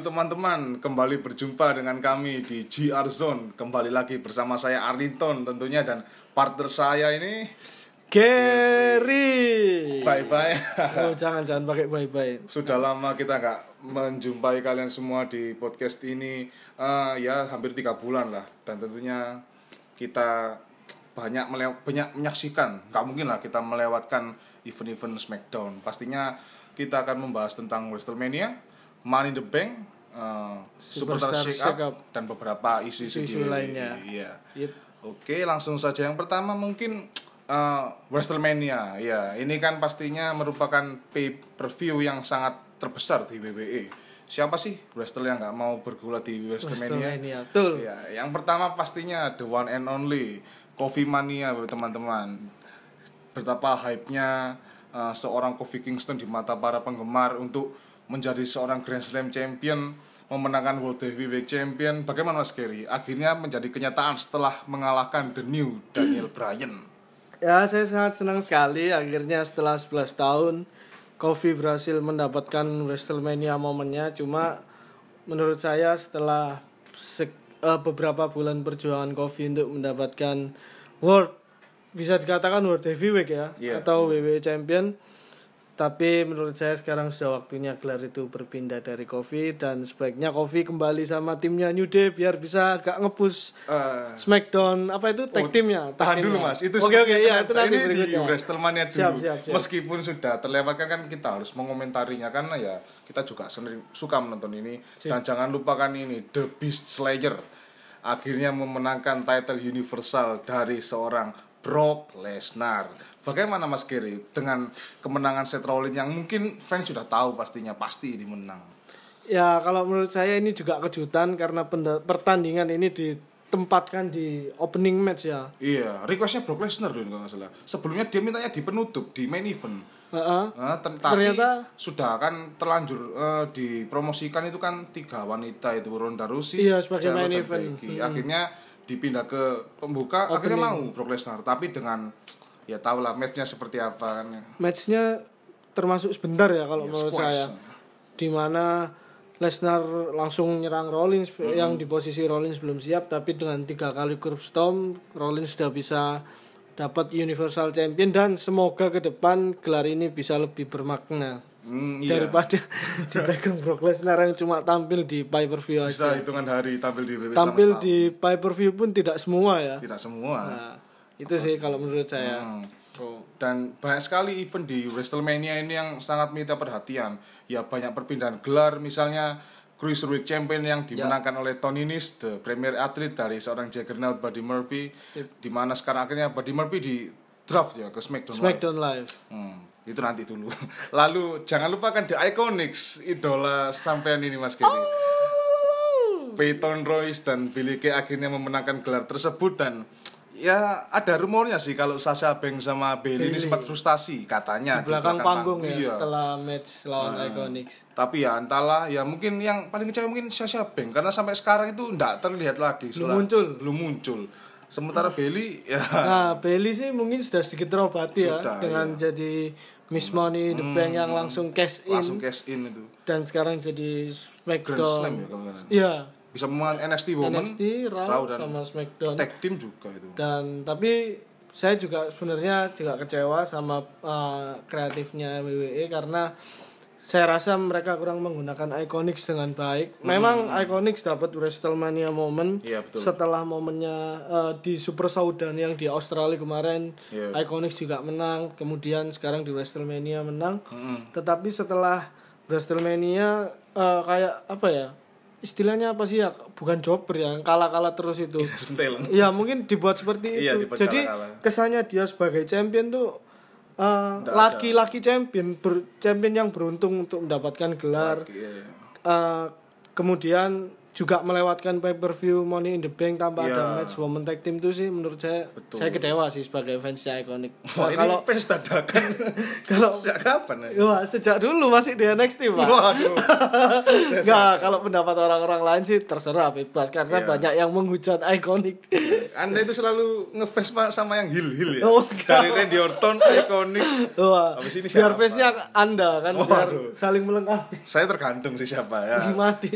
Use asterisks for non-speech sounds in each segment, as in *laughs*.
Halo teman-teman, kembali berjumpa dengan kami di GR Zone. Kembali lagi bersama saya Arlington tentunya dan partner saya ini Gary. Bye Bye. Oh jangan jangan pakai bye bye. Sudah lama kita nggak menjumpai kalian semua di podcast ini, Eh, ya hampir tiga bulan lah. Dan tentunya kita banyak banyak menyaksikan, nggak mungkin lah kita melewatkan event-event Smackdown. Pastinya kita akan membahas tentang WrestleMania, Money in the Bank, eh, Superstar Superstar Shake Up, Shake Up. dan beberapa isu-isu lainnya. Iya. Yep. Oke, langsung saja yang pertama mungkin uh, WrestleMania. Ya, ini kan pastinya merupakan pay per view yang sangat terbesar di WWE. Siapa sih wrestler yang nggak mau bergulat di WrestleMania? WrestleMania, betul. Ya, yang pertama pastinya the one and only Coffee Mania, teman-teman. Betapa hype-nya uh, seorang Kofi Kingston di mata para penggemar untuk menjadi seorang Grand Slam champion, memenangkan World Heavyweight Champion. Bagaimana Mas Kerry? Akhirnya menjadi kenyataan setelah mengalahkan The New Daniel Bryan. Ya saya sangat senang sekali akhirnya setelah 11 tahun Kofi berhasil mendapatkan WrestleMania momennya cuma menurut saya setelah sek- eh, beberapa bulan perjuangan Kofi untuk mendapatkan World bisa dikatakan World Heavyweight ya Iya. atau WWE Champion tapi menurut saya sekarang sudah waktunya gelar itu berpindah dari Kofi dan sebaiknya Kofi kembali sama timnya New Day biar bisa agak ngepush Eh, Smackdown apa itu tag teamnya tahan tag dulu. Mas, itu oke oke ya itu nanti ini di WrestleMania dulu. Siap, siap, siap. Meskipun sudah terlewatkan kan kita harus mengomentarinya karena ya kita juga sering suka menonton ini dan jangan lupakan ini The Beast Slayer akhirnya memenangkan title universal dari seorang Brock Lesnar. Bagaimana Mas Gary dengan kemenangan Seth Rollins yang mungkin fans sudah tahu pastinya pasti ini menang. ya kalau menurut saya ini juga kejutan karena pertandingan ini ditempatkan di opening match ya Iya, requestnya Brock Lesnar dulu kalau nggak salah. Sebelumnya dia mintanya di penutup di main event. Heeh. Nah, ter- Ternyata- sudah kan terlanjur eh, dipromosikan itu kan tiga wanita itu Ronda Rousey, Iya, sebagai main event. Becky. Akhirnya dipindah ke pembuka, akhirnya mau Brock Lesnar, tapi dengan ya tau lah matchnya seperti apa kan. matchnya termasuk sebentar ya kalau Ya, menurut squash. saya. Di mana Lesnar langsung nyerang Rollins yang di posisi Rollins belum siap tapi dengan tiga kali curb stomp Rollins sudah bisa dapat Universal Champion. Dan semoga ke depan gelar ini bisa lebih bermakna Hmm, iya. daripada *laughs* dipegang Brock Lesnar yang cuma tampil di pay per view Bisa aja hitungan hari tampil di WWE tampil di pay per view pun tidak semua ya tidak semua. nah, itu sih kalau menurut saya Hmm. Dan banyak sekali event di WrestleMania ini yang sangat menyita perhatian. Ya banyak perpindahan gelar, misalnya Cruiserweight Champion yang dimenangkan oleh Tony Nese, the premier athlete dari seorang Juggernaut Buddy Murphy, di mana sekarang akhirnya Buddy Murphy di draft ya ke SmackDown. Live. Smackdown Live Hmm, itu nanti dulu. *laughs* Lalu jangan lupakan The Iconics, idola sampean ini Mas Kiri. Peyton Royce dan Billy Kay akhirnya memenangkan gelar tersebut dan ya ada rumornya sih kalau Sasha Banks sama Bailey ini sempat frustasi katanya di belakang panggung ya Iya. setelah match lawan Iconics Tapi ya entahlah ya mungkin yang paling kecewa mungkin Sasha Banks karena sampai sekarang itu enggak terlihat lagi setelah- muncul. belum muncul. Sementara Bailey ya Nah, Bailey sih mungkin sudah sedikit terobati ya dengan jadi Miss Money the Bank yang langsung cash in langsung cash in itu. dan sekarang jadi Grand Slam ya Smackdown. kalau nggak. Iya, Bisa memenangkan NXT Women, NXT, Raw, Raw dan sama Smackdown. tag team juga itu. Dan tapi saya juga sebenarnya juga kecewa sama uh, kreatifnya WWE karena saya rasa mereka kurang menggunakan Iconics dengan baik. Memang Iconics dapat WrestleMania moment Iya, betul. setelah momennya uh, di Super Showdown yang di Australia kemarin. Iya. Iconics juga menang, kemudian sekarang di WrestleMania menang. Mm-mm. Tetapi setelah WrestleMania uh, kayak apa ya? Istilahnya apa sih ya? Bukan jobber ya, yang kalah-kalah terus itu. Ya mungkin dibuat seperti Iya, itu. dibuat Jadi kesannya dia sebagai champion tuh uh, Nggak laki-laki champion, ber- champion yang beruntung untuk mendapatkan gelar. Iya. Uh, kemudian juga melewatkan pay per view Money in the Bank tanpa Iya. ada match women tag team itu sih menurut saya Betul. saya kecewa sih sebagai fansnya ikonik. Wah, Nah, ini kalau fans dadakan. *laughs* kalau Sejak kapan ya? Wah, sejak dulu masih di NXT, Pak. Waduh. *laughs* Enggak, kalau pendapat orang-orang lain sih terserah bebas karena Iya. banyak yang menghujat ikonik. Anda itu selalu ngefans sama yang heel-heel ya? Oh. Dari Randy Orton, Iconics. Wah, Habis ini biar face-nya Anda kan biar Waduh. saling melengkapi. Saya tergantung sih siapa ya. Mati.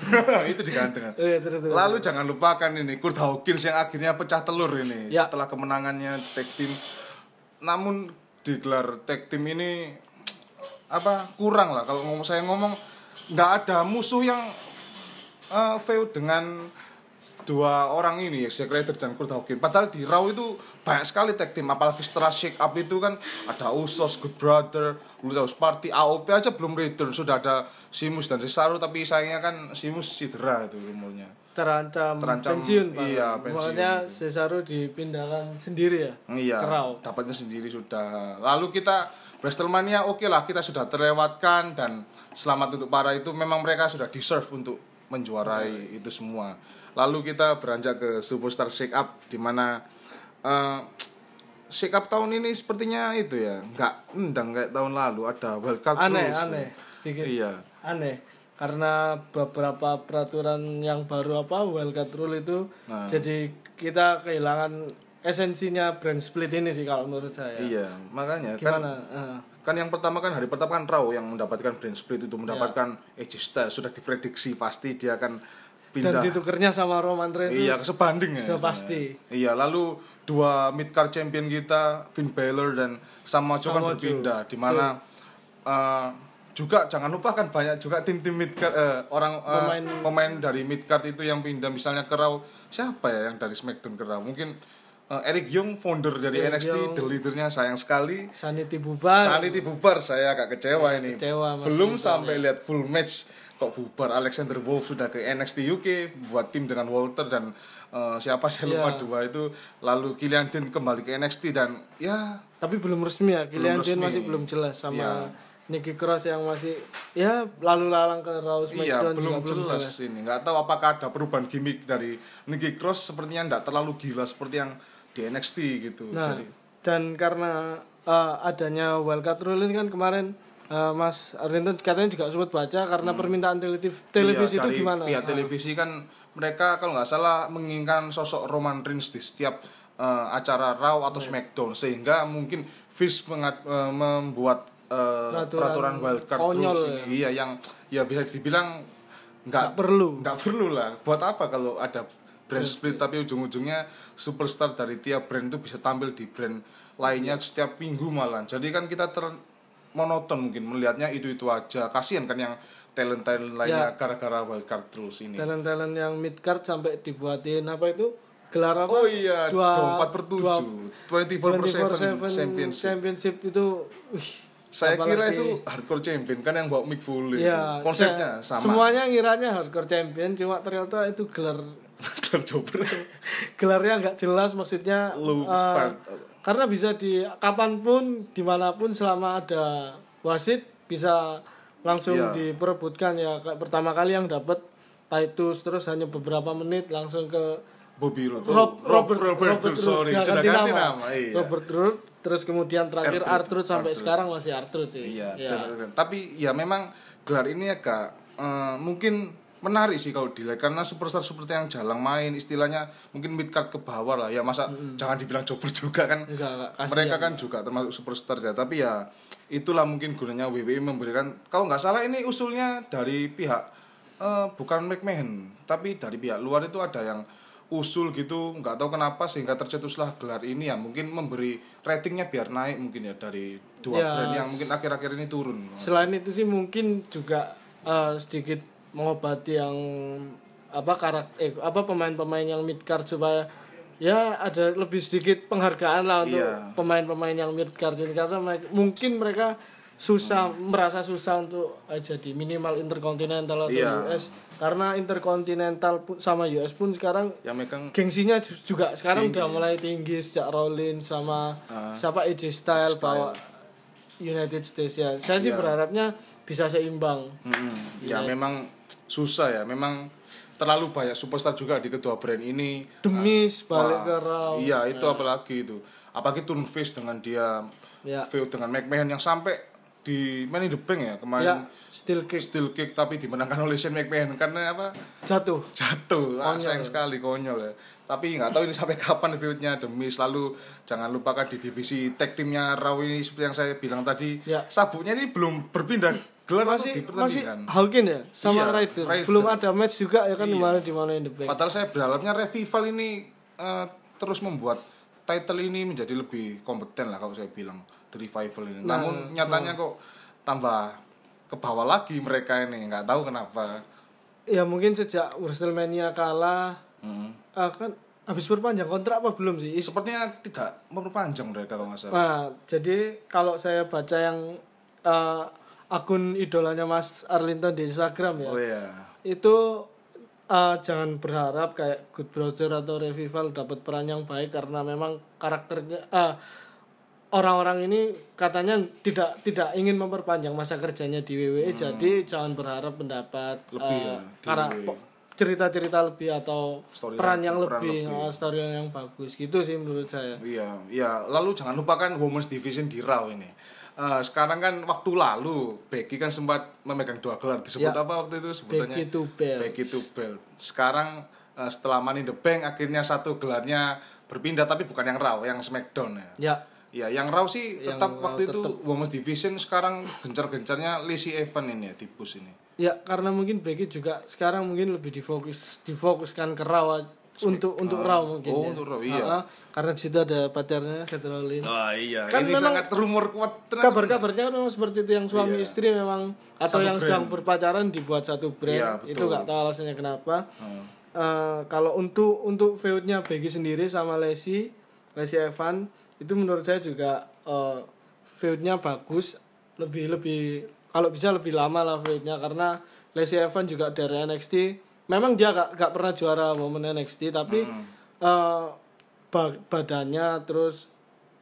*laughs* itu digantung. *laughs* Eh, terus, terus. Lalu jangan lupakan ini Kurt Hawkins yang akhirnya pecah telur ini Ya. setelah kemenangannya tag team. Namun digelar tag team ini apa kurang lah kalau ngomong saya ngomong nggak ada musuh yang uh, feud dengan dua orang ini ya Zack Ryder dan Kurt Hawkins padahal di Raw itu banyak sekali tag team apalagi setelah shake up itu kan ada Usos, Good Brother, Blue House Party, AOP aja belum return sudah ada Simus dan Cesaro tapi sayangnya kan Simus cedera itu rumornya terancam, Terancam, pensiun, Pak. iya, pensiun. Makanya Cesaro dipindahkan sendiri ya. Iya, Ke Raw. dapatnya sendiri sudah. Lalu kita Wrestlemania oke lah kita sudah terlewatkan dan selamat untuk para itu memang mereka sudah deserve untuk menjuarai itu semua. Lalu kita beranjak ke Superstar Shake Up di mana eh, Shake Up tahun ini sepertinya itu ya nggak endang kayak tahun lalu ada wildcard Aneh, rules. aneh. Sedikit Iya. aneh karena beberapa peraturan yang baru apa wildcard rule itu Nah. jadi kita kehilangan esensinya brand split ini sih kalau menurut saya. Iya, makanya kan Gimana? Eh. kan yang pertama kan hari pertama kan Raw yang mendapatkan brand split itu mendapatkan Ya. AJ Styles sudah diprediksi pasti dia akan Dan pindah ditukernya sama Roman Reigns. iya sebanding ya sudah sebenarnya. pasti. iya lalu dua mid card champion kita Finn Balor dan Samoa Joe kan berpindah di mana eh, juga jangan lupa kan banyak juga tim-tim mid card eh, orang eh, Pemain. pemain dari mid card itu yang pindah misalnya ke Raw siapa ya yang dari SmackDown ke Raw mungkin eh, Eric Young founder dari Eric NXT Young. the leadernya sayang sekali Sanity bubar. Sanity bubar saya agak kecewa ini. kecewa Belum sampai lihat full match kok bubar Alexander Wolf sudah ke NXT UK buat tim dengan Walter dan eh, siapa saya lupa Iya. dua itu lalu Killian Dane kembali ke NXT dan ya Tapi belum resmi ya. Kylian resmi. masih belum jelas sama Iya. Nicky Cross yang masih ya lalu lalang ke Raw iya SmackDown belum juga jelas ini nggak tahu apakah ada perubahan gimmick dari Nikki Cross sepertinya nggak terlalu gila seperti yang di NXT gitu Nah, jadi dan karena uh, adanya wildcard rule ini kan kemarin uh, Mas Arlington katanya juga sempat baca karena permintaan televisi televisi Iya, itu dari gimana? Pihak Ah. televisi kan mereka kalau nggak salah menginginkan sosok Roman Reigns di setiap eh, acara Raw atau SmackDown sehingga mungkin Vince mengat- eh, membuat eh, Peraturan peraturan, wildcard ya. ini. Iya yang ya bisa dibilang nggak perlu. nggak perlu lah. Buat apa kalau ada brand split tapi ujung-ujungnya superstar dari tiap brand itu bisa tampil di brand lainnya setiap minggu malah. Jadi kan kita ter monoton mungkin melihatnya itu-itu aja. Kasihan kan yang talent-talent lainnya gara-gara wildcard rules ini. talent-talent yang mid card sampai dibuatin apa itu gelar apa? Oh iya, Dua- 24 per 7, 24 per 7 championship. championship itu wih, Saya kira itu hardcore champion kan yang bawa Mick Foley. ya Konsepnya saya- sama. Semuanya ngiranya hardcore champion cuma ternyata itu gelar *laughs* Coba. *laughs* gelarnya nggak jelas maksudnya Lupa. eh, karena bisa di kapan pun di mana pun selama ada wasit bisa langsung Iya. diperebutkan ya kayak pertama kali yang dapat Titus terus hanya beberapa menit langsung ke Bobby Roode. Rob, Oh, Robert Robert, Robert sorry, Roode, sudah ganti nama. Iya. Robert Roode terus kemudian terakhir Arthur. Arthur sampai Arthur. sekarang masih Arthur sih Iya, Ya. tapi ya memang gelar ini agak eh, mungkin menarik sih kalau dilihat karena superstar seperti yang jalang main istilahnya mungkin mid card ke bawah lah. Ya masa jangan dibilang jobber *laughs* juga kan? Enggak, enggak, kasihan. mereka kan juga termasuk superstar ya. Tapi ya itulah mungkin gunanya WWE memberikan kalau nggak salah ini usulnya dari pihak eh, bukan McMahon tapi dari pihak luar itu ada yang usul gitu nggak tahu kenapa sehingga tercetuslah gelar ini ya. Mungkin memberi ratingnya biar naik mungkin ya dari dua Ya, brand yang mungkin akhir-akhir ini turun. selain itu sih mungkin juga eh, sedikit mengobati yang apa karak eh apa pemain-pemain yang mid card supaya ya ada lebih sedikit penghargaan lah untuk Iya. pemain-pemain yang mid card ini karena mereka, mungkin mereka susah Hmm. merasa susah untuk eh, jadi minimal interkontinental atau Iya. US karena interkontinental pun sama US pun sekarang yang megang gengsinya ju- juga sekarang udah mulai tinggi sejak Rollins sama Ah. siapa AJ Styles bawa United States ya. Saya sih Iya. berharapnya bisa seimbang. Mm-mm. ya memang susah ya. Memang terlalu banyak superstar juga di kedua brand ini. Demis Wah, balik ke Raw. iya itu apalagi itu. Apalagi turn face dengan dia Ya. feud dengan McMahon yang sampai di Money in the Bank ya Ya, kemarin still kick. Steel kick tapi dimenangkan oleh Shane McMahon karena apa? Jatuh. jatuh. Ah, sayang sekali konyol ya. Tapi nggak tahu ini sampai *laughs* kapan feudnya demi selalu jangan lupakan di divisi tag timnya Raw ini seperti yang saya bilang tadi Ya. sabuknya ini belum berpindah gelar Masih masih Hawkin ya sama Iya, Ryder. Ryder. Belum ada match juga ya kan Iya. kemarin di mana in the Bank. padahal saya berharapnya revival ini eh, terus membuat title ini menjadi lebih kompeten lah kalau saya bilang the revival ini Nah, namun nyatanya kok tambah ke bawah lagi mereka ini nggak tahu kenapa Ya mungkin sejak WrestleMania kalah Hmm. ah, kan habis berpanjang kontrak apa belum sih? Is- sepertinya tidak memperpanjang mereka kalau nggak salah Nah, jadi kalau saya baca yang eh, akun idolanya Mas Arlinton di Instagram ya, oh iya itu eh, jangan berharap kayak Good Brother atau Revival dapat peran yang baik karena memang karakternya eh, orang-orang ini katanya tidak tidak ingin memperpanjang masa kerjanya di WWE jadi jangan berharap mendapat Hmm. Lebih eh, ya, po- cerita-cerita lebih atau Story peran yang peran lebih, lebih. eh, story yang bagus gitu sih menurut saya. Iya, iya. Lalu jangan lupakan Women's Division di Raw ini. Eh, sekarang kan waktu lalu Becky kan sempat memegang dua gelar. Disebut Ya. apa waktu itu sebutannya? Becky to Belt. Becky to Belt. Sekarang eh, setelah Money in the Bank akhirnya satu gelarnya berpindah tapi bukan yang Raw, yang SmackDown ya. Ya, Ya, yang Raw sih Yang tetap Raw waktu itu tetap. Women's Division sekarang gencar-gencarnya Lacey Evans ini ya di push ini. Ya karena mungkin Becky juga sekarang mungkin lebih difokus difokuskan ke Raw untuk untuk Raw mungkin oh, ya. untuk Raw, iya. Ah, ah, karena di situ ada pacarnya Seth Rollins. Oh iya, Kan ini memang sangat rumor kuat. ternyata. Kabar-kabarnya kan memang seperti itu yang suami Iya. istri memang atau Satu yang brand. sedang berpacaran dibuat satu brand. Iya, itu nggak tahu alasannya kenapa. Hmm. Eh, kalau untuk untuk feudnya Becky sendiri sama Lacey, Lacey Evan itu menurut saya juga eh, feudnya bagus, lebih lebih kalau bisa lebih lama lah feudnya karena Lacey Evan juga dari NXT. Memang dia gak, gak pernah juara Women NXT tapi Hmm. eh, ba- badannya terus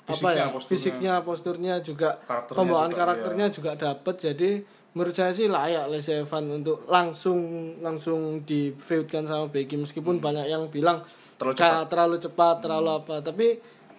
apa Fisiknya, ya posturnya. fisiknya posturnya juga Karakternya pembawaan juga, iya. karakternya juga dapat jadi menurut saya sih layak Lacey Evan untuk langsung langsung di feudkan sama Becky meskipun banyak yang bilang Hmm. Terlalu Hmm. kayak terlalu cepat terlalu apa tapi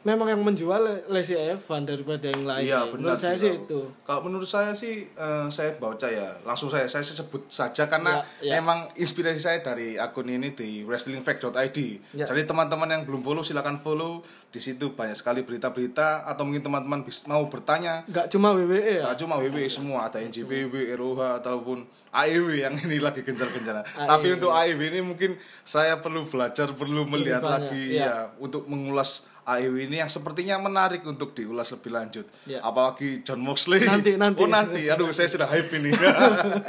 memang yang menjual Lacey Evan daripada yang lain Iya benar. menurut saya sih itu Kalau menurut saya sih eh, saya baca ya langsung saya saya sebut saja karena Ya, ya. memang inspirasi saya dari akun ini di wrestlingfact.id. Ya. Jadi teman-teman yang belum follow silakan follow. Di situ banyak sekali berita-berita atau mungkin teman-teman mau bertanya nggak cuma WWE ya Gak cuma WWE semua, ada NJPW, ROH ataupun AEW yang ini lagi gencar-gencar. AEW. Tapi untuk AEW ini mungkin saya perlu belajar, perlu melihat lagi iya. ya untuk mengulas AEW ini yang sepertinya menarik untuk diulas lebih lanjut. Iya. Apalagi John Moxley. Nanti, nanti. Oh nanti, aduh saya sudah hype ini.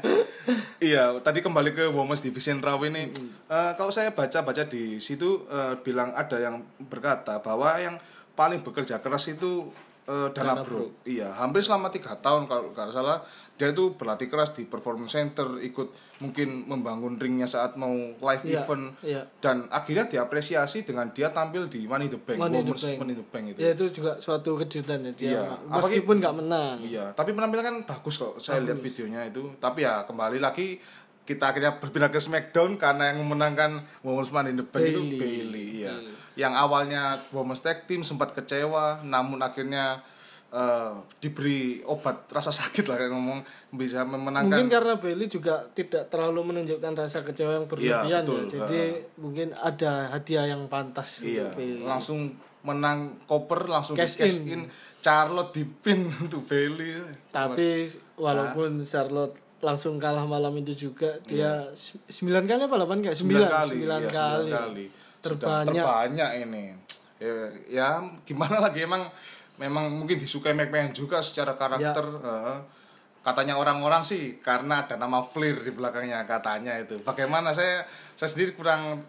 *laughs* iya, tadi kembali ke Women's Division Raw ini. Eh, kalau saya baca-baca di situ eh, bilang ada yang berkata bahwa yang paling bekerja keras itu eh, Dana, Dana Brooke. Iya, hampir selama tiga tahun kalau nggak salah dia itu berlatih keras di performance center, ikut mungkin membangun ringnya saat mau live Iya, event iya. dan akhirnya diapresiasi dengan dia tampil di Money the Bank, Money in the Women's Bank. Money the Bank itu. ya itu juga suatu kejutan ya dia Iya. Meskipun nggak menang Iya, tapi penampilan kan bagus kok. Saya lihat videonya itu. Tapi ya kembali lagi kita akhirnya berpindah ke SmackDown karena yang memenangkan Women's Money in the Bank itu Bayley. Bailey. Iya. Yang awalnya Women's Tag Team sempat kecewa, namun akhirnya eh, diberi obat rasa *laughs* sakit lah kayak ngomong bisa memenangkan. Mungkin karena Bailey juga tidak terlalu menunjukkan rasa kecewa yang berlebihan Iya, ya. betul. Jadi mungkin ada hadiah yang pantas iya, Bailey. langsung menang koper langsung di Cash cash in. in. Charlotte di pin *laughs* untuk Bailey. Tapi walaupun Charlotte langsung kalah malam itu juga dia se- sembilan kali apa delapan kali? Sembilan, Iya. kali, sembilan iya, kali. Kali. Sudah Terbanyak. terbanyak ini. Ya, ya gimana lagi emang memang mungkin disukai McMahon juga secara karakter. Ya. eh. katanya orang-orang sih karena ada nama Flair di belakangnya katanya itu. Bagaimana saya saya sendiri kurang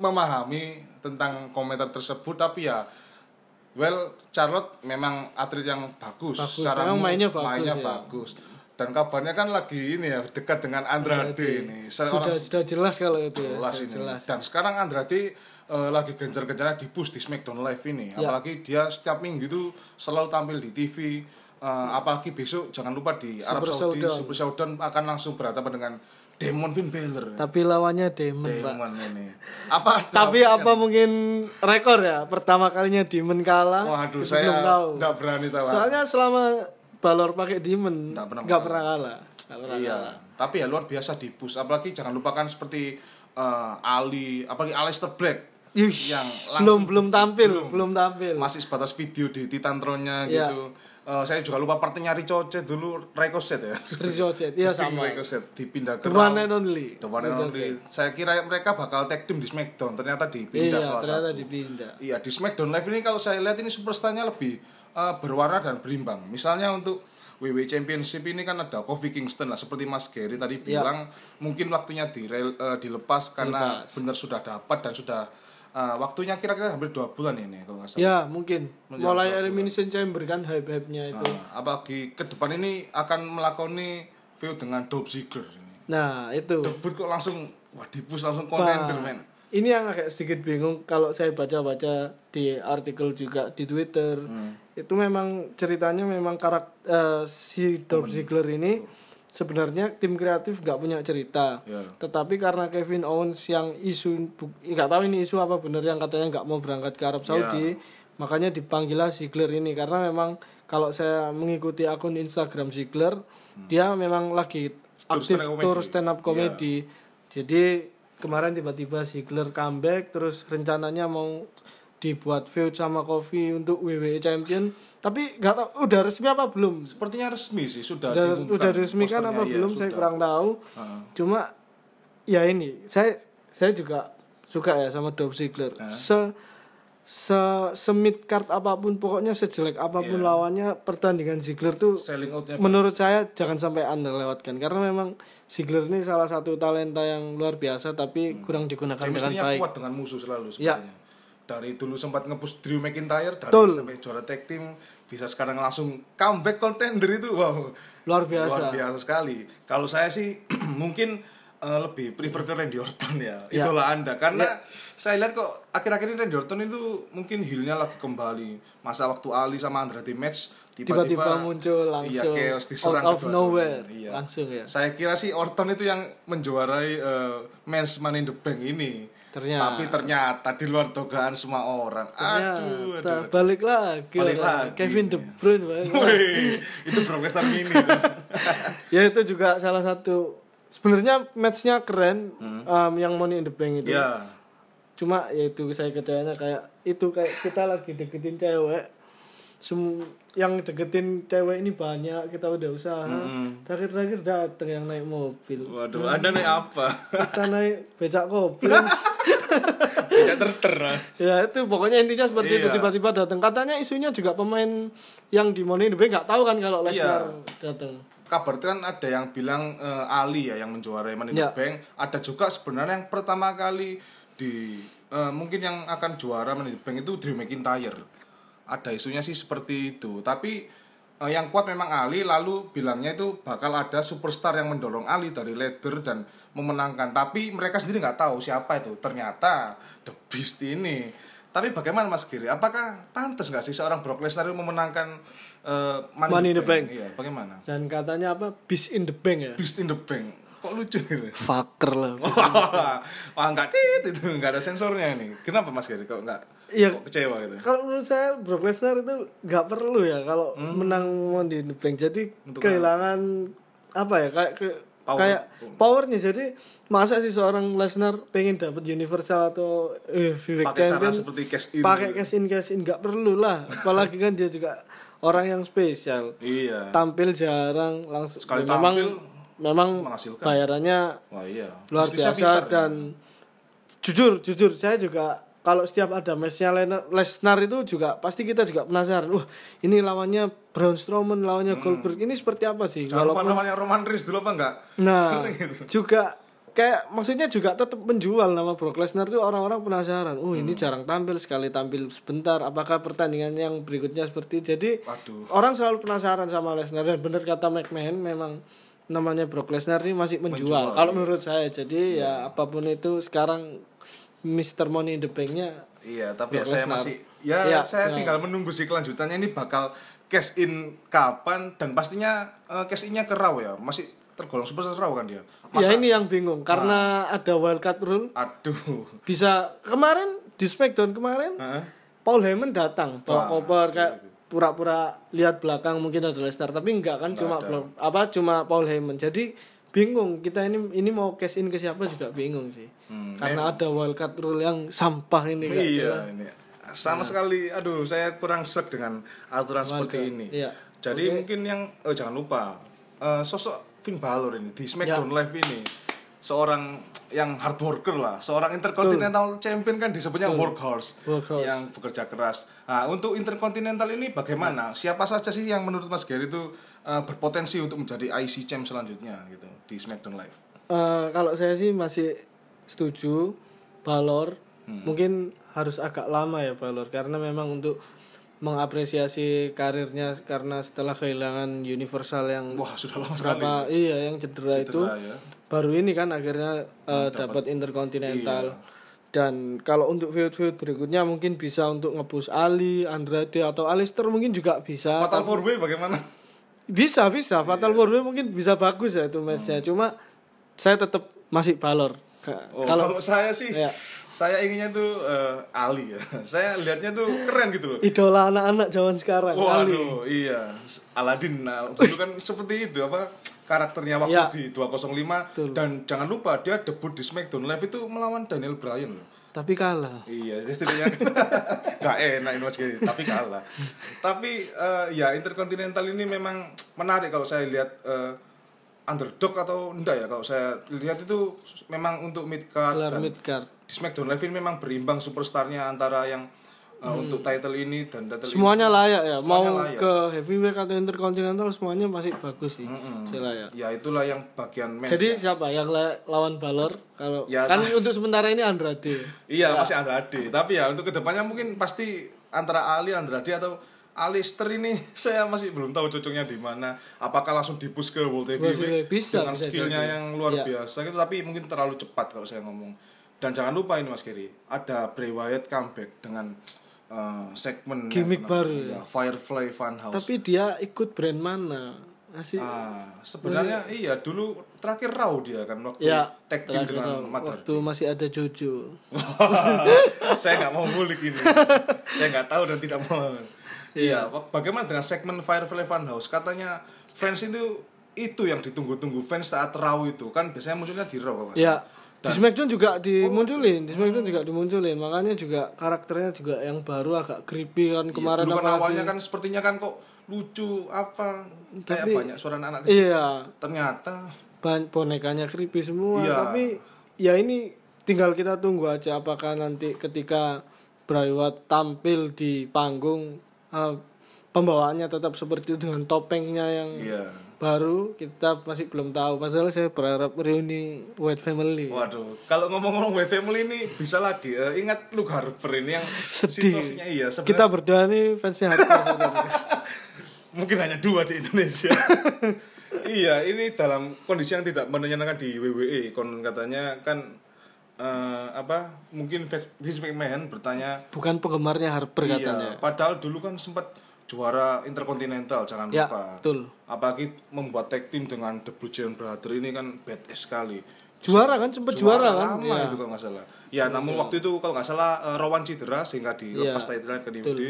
memahami tentang komentar tersebut tapi ya well Charlotte memang atlet yang bagus, Bagus, secara memang mainnya bagus, mainnya ya. bagus. Dan kabarnya kan lagi ini ya dekat dengan Andrade, ini. Seorang Sudah sudah jelas kalau itu ya. jelas ini. jelas. Dan sekarang Andrade eh, lagi gencar-gencarnya di push di SmackDown Live ini. Ya. Apalagi dia setiap minggu itu selalu tampil di TV. Eh, apalagi besok jangan lupa di Arab Super Saudi Showdown. Super Showdown akan langsung berhadapan dengan Demon Finn Balor. Tapi lawannya Demon, Pak. Demon ini. Apa? *laughs* Tapi apa mungkin rekor ya? Pertama kalinya Demon kalah. Waduh, saya belum tahu. nggak berani tahu. Soalnya selama Balor pakai Demon Nggak pernah nggak pernah kalah. Nggak pernah iya. kalah. Tapi ya luar biasa di push. Apalagi jangan lupakan seperti eh, Ali, apalagi Aleister Black Yuh, yang belum belum tampil, belum, tampil. masih sebatas video di Titantronnya Iya. gitu. Eh, saya juga lupa partnya Ricochet dulu Ricochet ya. Ricochet, iya *laughs* sama. Ricochet dipindah ke The one and only. The one and only. Saya kira mereka bakal tag team di SmackDown, ternyata dipindah Iya, salah ternyata satu. dipindah. Iya di SmackDown Live ini kalau saya lihat ini superstarnya lebih eh, berwarna dan berimbang. Misalnya untuk WWE Championship ini kan ada Kofi Kingston lah seperti Mas Gary tadi Iya. bilang mungkin waktunya direl- eh, dilepas karena benar sudah dapat dan sudah eh, waktunya kira-kira hampir dua bulan ini kalau nggak salah. Ya, mungkin. Mulai Elimination Chamber kan hype-hype-nya itu. Nah, apalagi ke depan ini akan melakoni feud dengan Dolph Ziggler. Nah, itu. Debut kok langsung wah dipus langsung contender men. Ini yang agak sedikit bingung kalau saya baca-baca di artikel juga di Twitter. Hmm. Itu memang ceritanya memang karakter si Dolph Ziggler ini sebenarnya tim kreatif nggak punya cerita. Ya. Tetapi karena Kevin Owens yang isu nggak tahu ini isu apa bener yang katanya nggak mau berangkat ke Arab Saudi, makanya dipanggillah Ziggler ini karena memang kalau saya mengikuti akun Instagram Ziggler, dia memang lagi aktif tour stand up comedy. Jadi kemarin tiba-tiba Ziggler comeback terus rencananya mau dibuat feud sama Kofi untuk WWE Champion tapi nggak tahu udah resmi apa belum Sepertinya resmi sih sudah udah udah resmi kan apa iya, belum saya sudah. kurang tahu Heeh. cuma ya ini saya saya juga suka ya sama Dolph Ziggler se se semit card apa pun pokoknya sejelek apa pun Iya. lawannya pertandingan Ziggler tuh menurut saya jangan sampai anda lewatkan karena memang Ziggler ini salah satu talenta yang luar biasa tapi kurang digunakan dengan baik kuat dengan musuh selalu Ya. sebenarnya. Dari dulu sempat nge-push Drew McIntyre dari Betul. sampai juara tag team bisa sekarang langsung comeback contender itu wow luar biasa luar biasa sekali. Kalau saya sih *clears throat* mungkin eh, lebih prefer ke Randy Orton ya. Ya. Itulah Anda karena saya lihat kok akhir-akhir ini Randy Orton itu mungkin heelnya lagi kembali. Masa waktu Ali sama Andrade match tiba-tiba muncul langsung iya, chaos diserang out of nowhere Iya. langsung ya Saya kira sih Orton itu yang menjuarai eh, Men's Money in the Bank ini. Ternyata. Tapi ternyata di luar dugaan semua orang. Aduh, Ternyata aduh. balik lagi Balik lagi. Kevin De Bruyne balik lagi. Wih, itu Lesnar mini. *laughs* ya itu juga salah satu sebenarnya matchnya keren um, yang Money in the Bank itu ya. cuma ya itu saya kecewanya kayak itu kayak kita lagi deketin cewek Sem yang deketin cewek ini banyak kita udah usaha terakhir-terakhir dateng yang naik mobil Waduh, Anda naik apa? kita naik becak kopi *laughs* Becak terter. ya itu pokoknya intinya seperti itu Iya. tiba-tiba datang katanya isunya juga pemain yang di Money in the Bank nggak tahu kan kalau Lesnar datang Kabar itu kan ada yang bilang eh, Ali ya yang menjuarai Money in the Ya. Bank. Ada juga sebenarnya yang pertama kali di eh, mungkin yang akan juara Money in the Bank itu Drew McIntyre. Ada isunya sih seperti itu. Tapi eh, yang kuat memang Ali lalu bilangnya itu bakal ada superstar yang mendorong Ali dari ladder dan memenangkan. Tapi mereka sendiri nggak tahu siapa itu. Ternyata The Beast ini. Tapi bagaimana Mas Giri? Apakah pantas nggak sih seorang Brock Lesnar itu memenangkan eh, Money in the Bank? Iya, bagaimana? dan katanya apa Beast in the Bank ya Beast in the Bank. Kok lucu gitu? fucker lah *laughs* Wah, enggak tit itu enggak ada sensornya ini. Kenapa Mas Giri kok enggak Iya. kok kecewa gitu? kalau menurut saya Brock Lesnar itu nggak perlu ya kalau menang Money in the Bank jadi Hmm. Untuk kehilangan apa ya kayak ke, Power. kayak powernya jadi masa sih seorang Lesnar pengen dapat Universal atau eh Pakai cara seperti cash in. pakai cash in cash in nggak perlu lah apalagi kan dia juga orang yang spesial Iya. tampil jarang langsung Sekali Ya, memang tampil, memang menghasilkan. bayarannya Wah, iya. luar Bisnisnya biasa pintar, ya. dan jujur jujur saya juga kalau setiap ada matchnya Lesnar itu juga pasti kita juga penasaran wah ini lawannya Braun Strowman lawannya Goldberg ini seperti apa sih Hmm. Jangan lupa Walaupun- namanya Roman Reigns dulu apa enggak? nah gitu. juga kayak maksudnya juga tetap menjual nama Brock Lesnar itu orang-orang penasaran oh Hmm. ini jarang tampil sekali tampil sebentar apakah pertandingan yang berikutnya seperti jadi Waduh. orang selalu penasaran sama Lesnar dan benar kata McMahon memang namanya Brock Lesnar ini masih menjual, Menjual, kalau menurut saya jadi ya apa pun itu sekarang Mr. Money in the Bank-nya Iya, tapi ya saya masih ya Iya, saya ya. tinggal menunggu sih kelanjutannya ini bakal cash in kapan dan pastinya eh, cash innya ke Raw ya. Masih tergolong superstar Raw kan dia. Ya ini yang bingung karena ada wildcard rule Aduh. bisa kemarin di Smackdown kemarin. Paul Heyman datang bawa koper kayak pura-pura lihat belakang mungkin ada Lesnar tapi enggak kan cuma belum apa cuma Paul Heyman jadi bingung kita ini ini mau cash in ke siapa juga bingung sih Hmm, karena ada wildcard rule yang sampah ini jelas. Iya, ini sama sekali aduh saya kurang sek dengan aturan seperti ini. Iya. Jadi mungkin yang oh jangan lupa eh, sosok Finn Balor ini di SmackDown Ya. Live ini seorang yang hard worker lah, seorang Intercontinental Champion kan disebutnya workhorse, Workhorse. yang bekerja keras. Nah, untuk Intercontinental ini bagaimana? Siapa saja sih yang menurut Mas Gary itu eh, berpotensi untuk menjadi IC Champ selanjutnya gitu di SmackDown Live? Eh, kalau saya sih masih setuju Balor Hmm. mungkin harus agak lama ya Balor karena memang untuk mengapresiasi karirnya karena setelah kehilangan Universal yang Wah, sudah lama sekali. berapa iya yang cedera, itu Cedera, ya. baru ini kan akhirnya eh, dapat Intercontinental dan kalau untuk feud-feud berikutnya mungkin bisa untuk ngebus Ali, Andrade atau Alistair mungkin juga bisa Fatal Four Way bagaimana? Bisa bisa Fatal Iya. Four Way mungkin bisa bagus ya itu matchnya cuma saya tetap masih Balor Oh, kalau kalau saya sih Ya. saya inginnya tuh eh, Ali ya. *laughs* Saya lihatnya tuh keren gitu loh. idola anak-anak zaman sekarang Ali. Waduh, iya. Aladin nah, dulu kan *laughs* seperti itu apa karakternya waktu Ya. di 205 Betul. dan jangan lupa dia debut di SmackDown Live itu melawan Daniel Bryan loh. Tapi kalah. Iya, istilahnya *laughs* nggak enak ini mas Giri, tapi kalah. tapi eh, ya Intercontinental ini memang menarik kalau saya lihat eh, underdog atau enggak ya. Kalau saya lihat itu memang untuk mid card gelar dan mid card. di SmackDown Live ini memang berimbang superstarnya antara yang uh, untuk title ini dan title semuanya layak ya Semuanya mau layak. ke heavyweight atau intercontinental semuanya masih bagus sih Masih layak ini. Ya itulah yang bagian match. jadi ya. siapa yang la- lawan Balor kalau Ya, kan untuk sementara ini Andrade Iya masih Andrade. Tapi ya untuk ke depannya mungkin pasti antara Ali Andrade atau Alistair ini *laughs* saya masih belum tahu cocoknya di mana. Apakah langsung dipus ke World Heavyweight Bisa, dengan bisa skillnya yang luar Iya. biasa gitu. Tapi mungkin terlalu cepat kalau saya ngomong. Dan jangan lupa ini Mas Giri, ada Bray Wyatt comeback dengan uh, segmen yang Gimmick baru ya, Firefly Funhouse. tapi dia ikut brand mana? Masih Ah, sebenarnya iya dulu terakhir Raw dia kan waktu ya tag team dengan Matt waktu masih ada Jojo. *laughs* Saya nggak mau ngulik ini. *laughs* saya nggak tahu dan tidak mau. Iya, bagaimana dengan segmen Firefly Funhouse? Katanya fans itu itu yang ditunggu-tunggu fans saat Raw itu. Kan biasanya munculnya di Raw kalau nggak salah. di Smackdown juga dimunculin di Smackdown juga dimunculin makanya juga karakternya juga yang baru agak creepy kan kemarin Dulu kan apalagi. awalnya kan sepertinya kan kok lucu apa kayak Tapi- banyak suara anak kecil. iya Ternyata ban- bonekanya creepy semua Iya. tapi ya ini tinggal kita tunggu aja apakah nanti ketika Bray Wyatt tampil di panggung eh, pembawaannya tetap seperti itu dengan topengnya yang iya. baru kita masih belum tahu padahal saya berharap reuni White Family Waduh, kalau ngomong-ngomong White Family ini bisa lagi eh, ingat Luke Harper ini yang Sedih. situasinya iya kita berdua nih fansnya hardcore *laughs* mungkin hanya dua di Indonesia. *laughs* iya, ini dalam kondisi yang tidak menyenangkan di WWE. Konon katanya kan eh, apa? Mungkin Vince McMahon bertanya, bukan penggemarnya Harper iya, katanya padahal dulu kan sempat juara Intercontinental, jangan ya lupa. betul Apalagi membuat tag team dengan The Blue Giant Brother ini kan badass sekali. juara kan sempat juara, kan lama Ya. itu kalau nggak salah. Ya, namun waktu itu kalau nggak salah eh, Rowan cedera sehingga dilepas Iya, title ke DVD.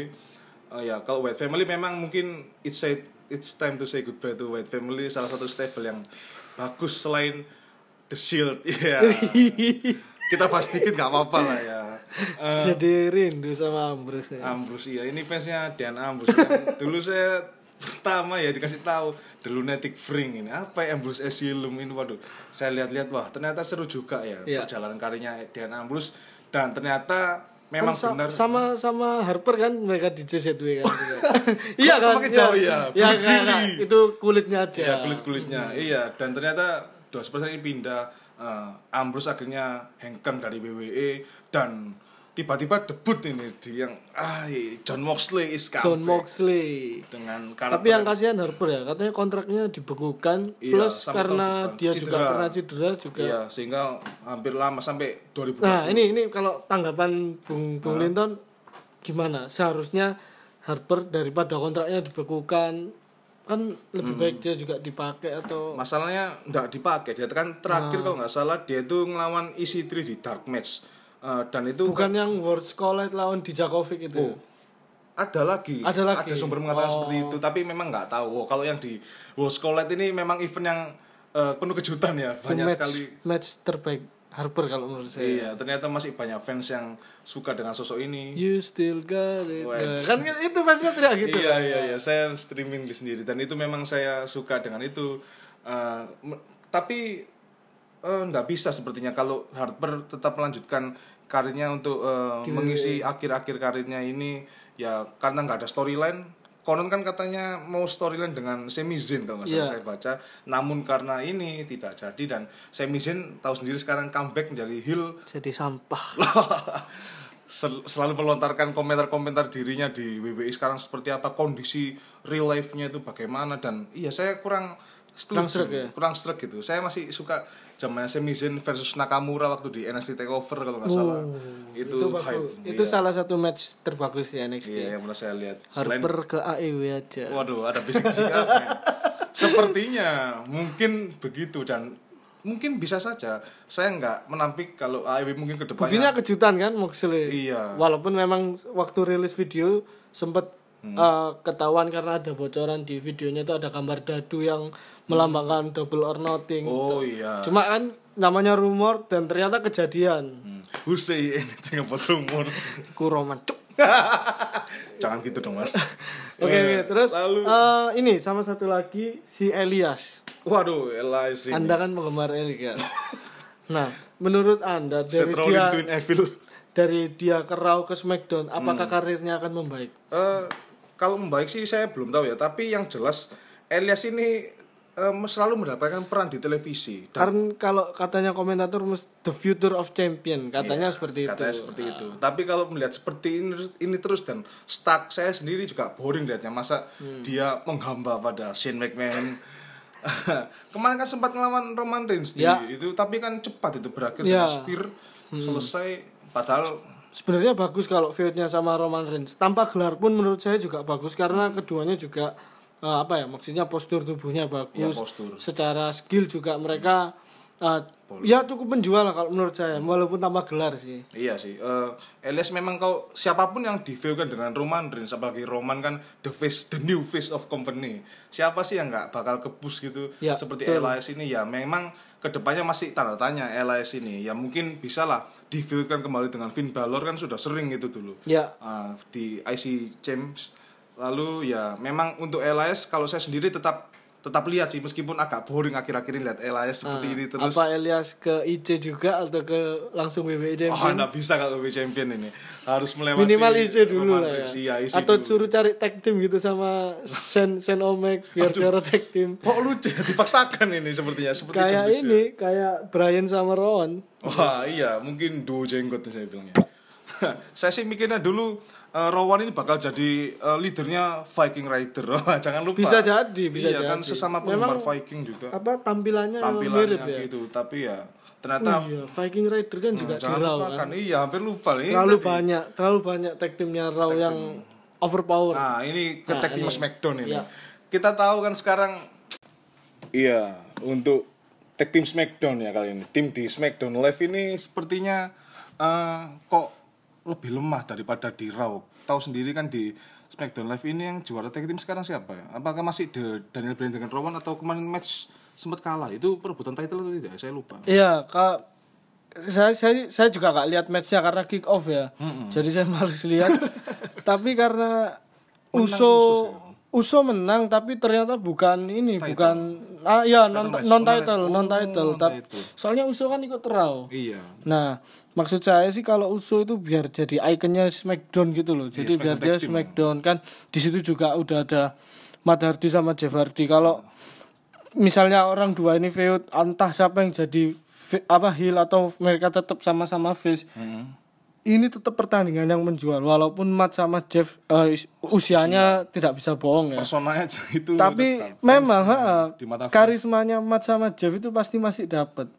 Eh, ya, kalau White Family memang mungkin it's say it's time to say goodbye to White Family salah satu stable yang bagus selain The Shield. Iya. *laughs* *laughs* Kita bahas dikit nggak apa-apa lah ya. Eh, jadi rindu sama Ambrose ya. Ambrose iya. Ini fansnya Dian Ambrose Yang *laughs* dulu saya pertama ya dikasih tahu The Lunatic Fring ini apa ya Ambrose Asylum ini? Waduh saya lihat-lihat wah ternyata seru juga ya Iya. perjalanan karirnya Dian Ambrose dan ternyata memang Kan benar. sama sama Harper kan mereka di JZW kan *laughs* *laughs* iya kan? semakin jauh, iya. iya Bunuh kan, kan. itu kulitnya aja. Ya kulit kulitnya iya dan ternyata 2% ini pindah eh, Ambrose akhirnya hengkang dari WWE dan tiba-tiba debut ini di yang ah John Moxley is John coming Moxley. Dengan karakter tapi yang kasihan Harper ya katanya kontraknya dibekukan Iya, plus karena dia juga Cedera. pernah cedera juga. Iya, sehingga hampir lama sampai 2020. nah ini ini kalau tanggapan Bung Bung Linton gimana? Seharusnya Harper daripada kontraknya dibekukan kan lebih baik dia juga dipakai atau masalahnya nggak dipakai. Dia kan terakhir Ah. kalau nggak salah dia itu ngelawan EC3 di dark match. Eh, dan itu bukan yang World Collide lawan Dijakovic itu Oh, ada lagi. Ada lagi? sumber mengatakan Oh. seperti itu tapi memang nggak tahu. Oh, kalau yang di World Collide ini memang event yang eh, penuh kejutan ya. Banyak match, sekali. match terbaik Harper kalau menurut saya. Iya ternyata masih banyak fans yang suka dengan sosok ini. You still got it. Wah. Nah, kan itu fansnya tidak gitu iya kan? iya iya. Saya streaming di sendiri. Dan itu memang saya suka dengan itu. Me- tapi eh, nggak bisa sepertinya kalau Harper tetap melanjutkan karirnya untuk eh, mengisi akhir-akhir karirnya ini. Ya karena nggak ada storyline konon kan katanya mau storyline dengan Sami Zayn kalau nggak salah Iya. saya baca. Namun karena ini tidak jadi dan Sami Zayn tahu sendiri sekarang comeback menjadi heel. Jadi sampah. *laughs* Sel- selalu melontarkan komentar-komentar dirinya di WBI sekarang seperti apa kondisi real life-nya itu bagaimana dan iya saya kurang setuju, Kurang sreg ya? kurang sreg gitu. Saya masih suka zamannya Sami Zayn versus Nakamura waktu di NXT Takeover kalau nggak salah. Itu, itu hype. Bagus itu Iya. salah satu match terbagus di NXT iya yang pernah saya lihat. Selain- Harper ke AEW aja. Waduh ada bisik-bisik apa ya? *laughs* sepertinya mungkin begitu dan mungkin bisa saja. Saya nggak menampik kalau AEW mungkin ke depannya buktinya kejutan kan Moxley Iya. walaupun memang waktu rilis video sempat Hmm. eh, ketahuan karena ada bocoran di videonya itu ada gambar dadu yang melambangkan double or nothing oh iya cuma kan namanya rumor dan ternyata kejadian Hmm. Who say anything about rumor? *laughs* kuroman cuk *laughs* Jangan gitu dong mas. *laughs* oke oke terus Lalu, eh, ini sama satu lagi si Elias waduh, Elias ini. anda kan penggemar Elias nah menurut anda dari Seth dia Twin Evil. dari dia ke Raw ke SmackDown apakah Hmm. karirnya akan membaik Eh, kalau membaik sih saya belum tahu ya. Tapi yang jelas Elias ini em, selalu mendapatkan peran di televisi. Dan Karena kalau katanya komentator the future of champion katanya seperti itu. Iya, katanya seperti itu. Tapi kalau melihat seperti ini, ini terus dan stuck saya sendiri juga boring lihatnya. Masa Hmm. dia menghamba pada Shane McMahon. *laughs* Kemarin kan sempat ngelawan Roman Reigns di Ya. itu, tapi kan cepat itu berakhir Ya. dengan spear selesai. Padahal Sebenarnya bagus kalau feudnya sama Roman Reigns. Tanpa gelar pun menurut saya juga bagus karena keduanya juga eh, apa ya maksudnya postur tubuhnya bagus. Iya, postur. Secara skill juga mereka eh, ya cukup menjual lah kalau menurut saya walaupun tanpa gelar sih. Iya sih, eh Elias memang kau siapa pun yang di kan dengan Roman Reigns, apalagi Roman kan the face, the new face of company. Siapa sih yang nggak bakal kepus gitu Ya, seperti betul. Elias ini ya memang ke depannya masih tanda tanya Elias ini. Ya mungkin bisa lah di kan kembali dengan Finn Balor kan sudah sering itu dulu. Ya, Ah, di IC Champs. Lalu ya memang untuk Elias kalau saya sendiri tetap tetap lihat sih meskipun agak boring akhir-akhir ini lihat Elias seperti ini terus apa Elias ke IC juga atau ke langsung WWE Oh, champion? nggak bisa kalau WWE champion ini. Harus melewati Minimal IC dulu lah ya. Reigns. Iya, IC Atau dulu. suruh cari tag team gitu sama Sen Sen Omek biar juara tag team. Kok lucu ya? dipaksakan ini sepertinya seperti Kayak ya. ini, kayak Brian sama Rowan. Wah, iya, mungkin duo jenggot saya bilangnya. *laughs* saya sih mikirnya dulu eh, Rowan ini bakal jadi eh, leadernya Viking Rider. *laughs* Jangan lupa. Bisa jadi, bisa iya, kan jadi. sesama penggemar Memang- Viking juga. Apa tampilannya, Tampilannya mirip ya? gitu, tapi ya Oh ternyata iya, Viking Rider kan juga di jangan Raw lupa kan. kan. Iya, hampir lupa nih. Terlalu Tadi. banyak, terlalu banyak tag teamnya Raw yang overpower. Nah, ini ke Nah, tag team ini. Smackdown ini. Iya. Kita tahu kan sekarang Iya, untuk tag team Smackdown ya kali ini. Tim di Smackdown Live ini sepertinya eh, kok lebih lemah daripada di Raw. Tahu sendiri kan di Smackdown Live ini yang juara tag team sekarang siapa ya? Apakah masih The Daniel Bryan dengan Rowan atau kemarin match sempat kalah? Itu perebutan title atau tidak? Saya lupa. Iya, Kak saya saya saya juga gak lihat matchnya karena kick off ya. Jadi saya *laughs* males lihat. *laughs* tapi karena Uso Uso menang tapi ternyata bukan ini, bukan ah ya non non title, non title. oh, Tapi soalnya Uso kan ikut Raw. Iya. Nah, maksud saya sih kalau Uso itu biar jadi ikonnya Smackdown gitu loh. Jadi biar Smackdown dia team. Smackdown kan di situ juga udah ada Matt Hardy sama Jeff Hardy. Kalau misalnya orang dua ini feud entah siapa yang jadi apa heel atau mereka tetap sama-sama face. Ini tetap pertandingan yang menjual walaupun Matt sama Jeff is- usianya tidak bisa bohong ya. Personanya itu Tapi tetap memang ha, di mata fans. karismanya Matt sama Jeff itu pasti masih dapat.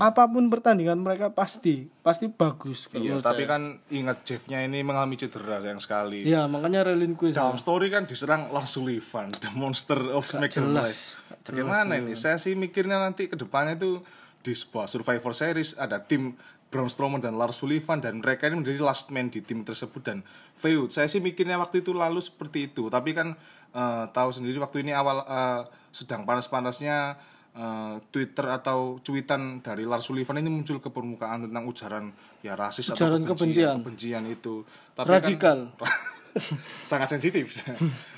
apa pun pertandingan mereka pasti pasti bagus Iya, tapi saya. kan ingat Jeffnya ini mengalami cedera sayang sekali. Iya, makanya relinquish. Dalam story kan diserang Lars Sullivan, the monster of SmackDown. Live. Bagaimana ini? Saya sih mikirnya nanti ke depannya itu di sebuah Survivor Series ada tim Braun Strowman dan Lars Sullivan dan mereka ini menjadi last man di tim tersebut dan feud. Saya sih mikirnya waktu itu lalu seperti itu. Tapi kan eh, tahu sendiri waktu ini awal eh, sedang panas-panasnya eh, Twitter atau cuitan dari Lars Sullivan ini muncul ke permukaan tentang ujaran ya rasis Ujaran atau kebencian. kebencian itu. Tapi kan- Radikal. *laughs* sangat sensitif.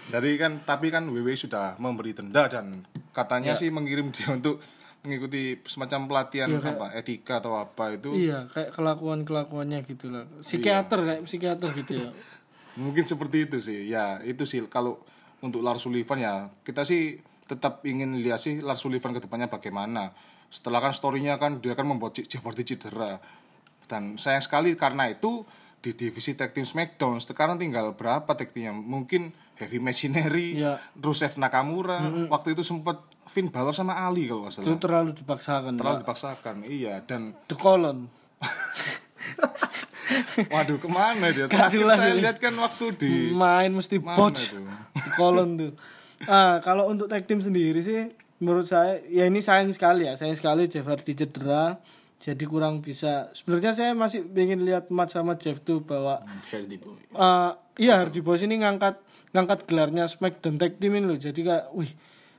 Jadi kan tapi kan WWE sudah memberi denda dan katanya sih mengirim dia untuk mengikuti semacam pelatihan apa etika atau apa itu. Iya, kayak kelakuan-kelakuannya gitu lah. Psikiater kayak psikiater gitu ya. *laughs* Mungkin seperti itu sih. Ya, itu sih kalau untuk Lars Sullivan ya kita sih tetap ingin lihat sih Lars Sullivan ke depannya bagaimana. Setelah kan story-nya kan dia kan membuat Jeff Hardy cedera. Dan sayang sekali karena itu di divisi tag team SmackDown sekarang tinggal berapa tag teamnya? Mungkin Heavy Machinery, Ya. Rusev Nakamura, waktu itu sempat Finn Balor sama Ali kalau nggak Itu salah. terlalu dipaksakan. Terlalu Pak. dipaksakan, iya. Dan The Colon. *laughs* waduh ke mana dia? Jelas saya ini. lihat kan waktu di Main mesti botch. The Colon tuh. Ah, kalau untuk tag team sendiri sih menurut saya ya ini sayang sekali ya. Sayang sekali Jeff Hardy cedera. Jadi kurang bisa. Sebenarnya saya masih ingin lihat match sama Jeff tuh bahwa Hardy Boy. eh iya Hardy Boys ini ngangkat ngangkat gelarnya SmackDown Tag Team ini loh. Jadi kayak wih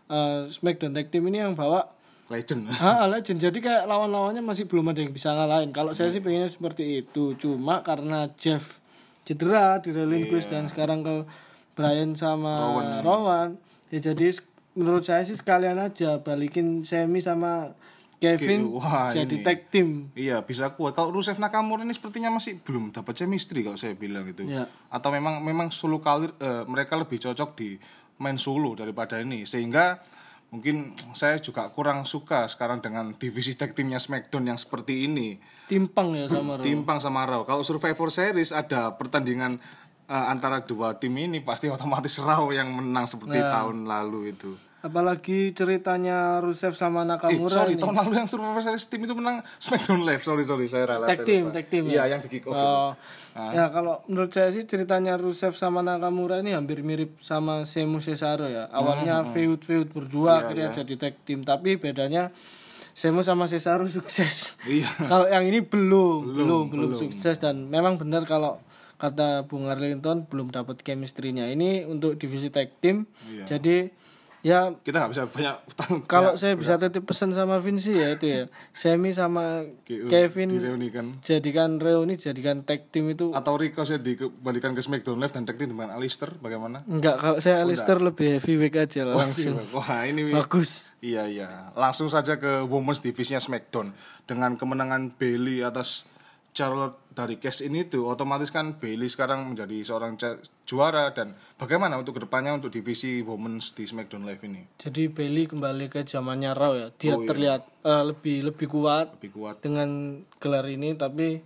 eh, SmackDown Tag Team ini yang bawa Legend. *laughs* Ah, legend. Jadi kayak lawan-lawannya masih belum ada yang bisa ngalahin. Kalau saya sih pengennya seperti itu. Cuma karena Jeff cedera di relinquish dan sekarang ke Brian sama Rowan. Ya jadi menurut saya sih sekalian aja balikin Semi sama Kevin Wah, jadi ini. tag team. Iya bisa kuat. Kalau Rusev Nakamura ini sepertinya masih belum dapat chemistry kalau saya bilang gitu. Iya. Atau memang memang solo kalir eh, mereka lebih cocok di main solo daripada ini sehingga mungkin saya juga kurang suka sekarang dengan divisi tag teamnya SmackDown yang seperti ini Timpang ya sama Raw. timpang sama Raw. Kalau Survivor Series ada pertandingan eh, antara dua tim ini pasti otomatis Raw yang menang seperti Ya. tahun lalu itu. Apalagi ceritanya Rusev sama Eh, Nakamura sorry, ini. tahun lalu yang Survivor Series tim itu menang SmackDown Live. Sorry, sorry, saya rela. Tag team, tag team Iya, ya? yang di kick off. Oh, Ah. ya kalau menurut saya sih ceritanya Rusev sama Nakamura ini hampir mirip sama Semu Cesaro ya. Awalnya feud feud Iya, berdua akhirnya jadi tag team, tapi bedanya Semu sama Cesaro *laughs* sukses. Iya. kalau yang ini belum, belum, belum, sukses dan memang benar kalau kata Bung Arlington belum dapat chemistry-nya. Ini untuk divisi tag team. Iya. Jadi ya Kita nggak bisa banyak tanggung. kalau saya bisa titip pesan sama Vinci ya itu ya. Semi sama Kevin direunikan. jadikan reuni jadikan tag team itu Atau Rico saya dikembalikan ke SmackDown Live dan tag team dengan Alistair bagaimana? enggak kalau saya Alistair lebih heavyweight aja lah, langsung Wah, ini bagus Iya iya, langsung saja ke Women's Divisinya SmackDown dengan kemenangan Bailey atas Charlotte dari case ini tuh otomatis kan Bailey sekarang menjadi seorang juara dan bagaimana untuk ke depannya untuk divisi Women's di SmackDown Live ini? Jadi Bailey kembali ke zamannya Raw ya? Dia terlihat eh, lebih lebih kuat lebih kuat. dengan gelar ini tapi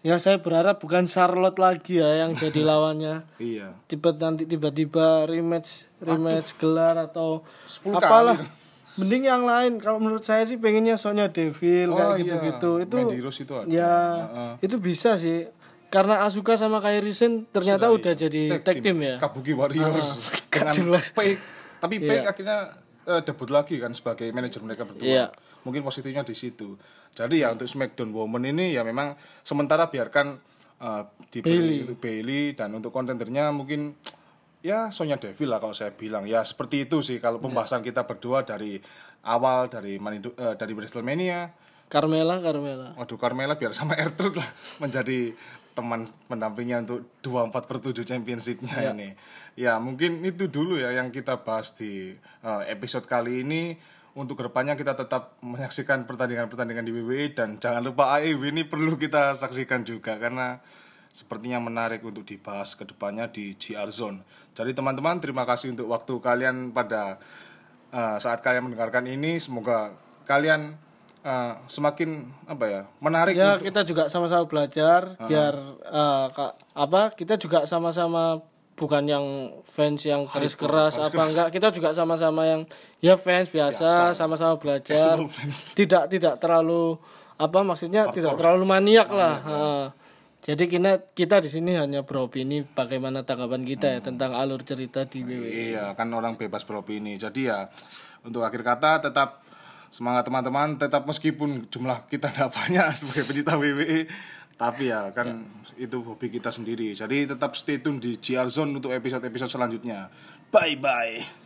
ya saya berharap bukan Charlotte lagi ya yang jadi *laughs* lawannya. Iya. Tiba nanti tiba-tiba rematch rematch gelar atau 10 apalah. kali. Mending yang lain kalau menurut saya sih pengennya Sonya Deville Oh, kayak iya. gitu-gitu itu Mandy Rose itu ada. ya Heeh. itu bisa sih karena Asuka sama Kairi Sen ternyata udah jadi tag, team. ya Kabuki Warriors gak *laughs* dengan jelas. Tapi Paige akhirnya eh, debut lagi kan sebagai manajer mereka berdua Iya. mungkin positifnya di situ jadi ya untuk SmackDown Women ini ya memang sementara biarkan eh, diberi Bailey. Bailey dan untuk kontendernya mungkin ya Sonya Deville lah kalau saya bilang ya seperti itu sih kalau pembahasan kita berdua dari awal dari Manidu, eh, dari WrestleMania Carmela Carmela Waduh Carmela biar sama Ertrud lah *laughs* menjadi teman pendampingnya untuk 24 per 7 championshipnya ini. Ya mungkin itu dulu ya yang kita bahas di eh, episode kali ini. Untuk ke depannya kita tetap menyaksikan pertandingan-pertandingan di WWE dan jangan lupa AEW ini perlu kita saksikan juga karena sepertinya menarik untuk dibahas ke depannya di GR Zone. Jadi teman-teman terima kasih untuk waktu kalian pada eh, saat kalian mendengarkan ini. Semoga kalian eh, semakin apa ya menarik ya untuk kita juga sama-sama belajar biar eh, ka- apa kita juga sama-sama bukan yang fans yang keras-keras apa enggak. Kita juga sama-sama yang ya fans biasa sama-sama belajar. Tidak tidak terlalu apa maksudnya tidak terlalu maniak lah. Heeh. Jadi kita kita di sini hanya beropini bagaimana tanggapan kita ya tentang alur cerita di WWE Iya, kan orang bebas beropini. Jadi ya untuk akhir kata tetap semangat teman-teman, tetap meskipun jumlah kita *laughs* tidak banyak sebagai pencinta WWE, tapi ya kan itu hobi kita sendiri. Jadi tetap stay tune di GR Zone untuk episode-episode selanjutnya. Bye bye.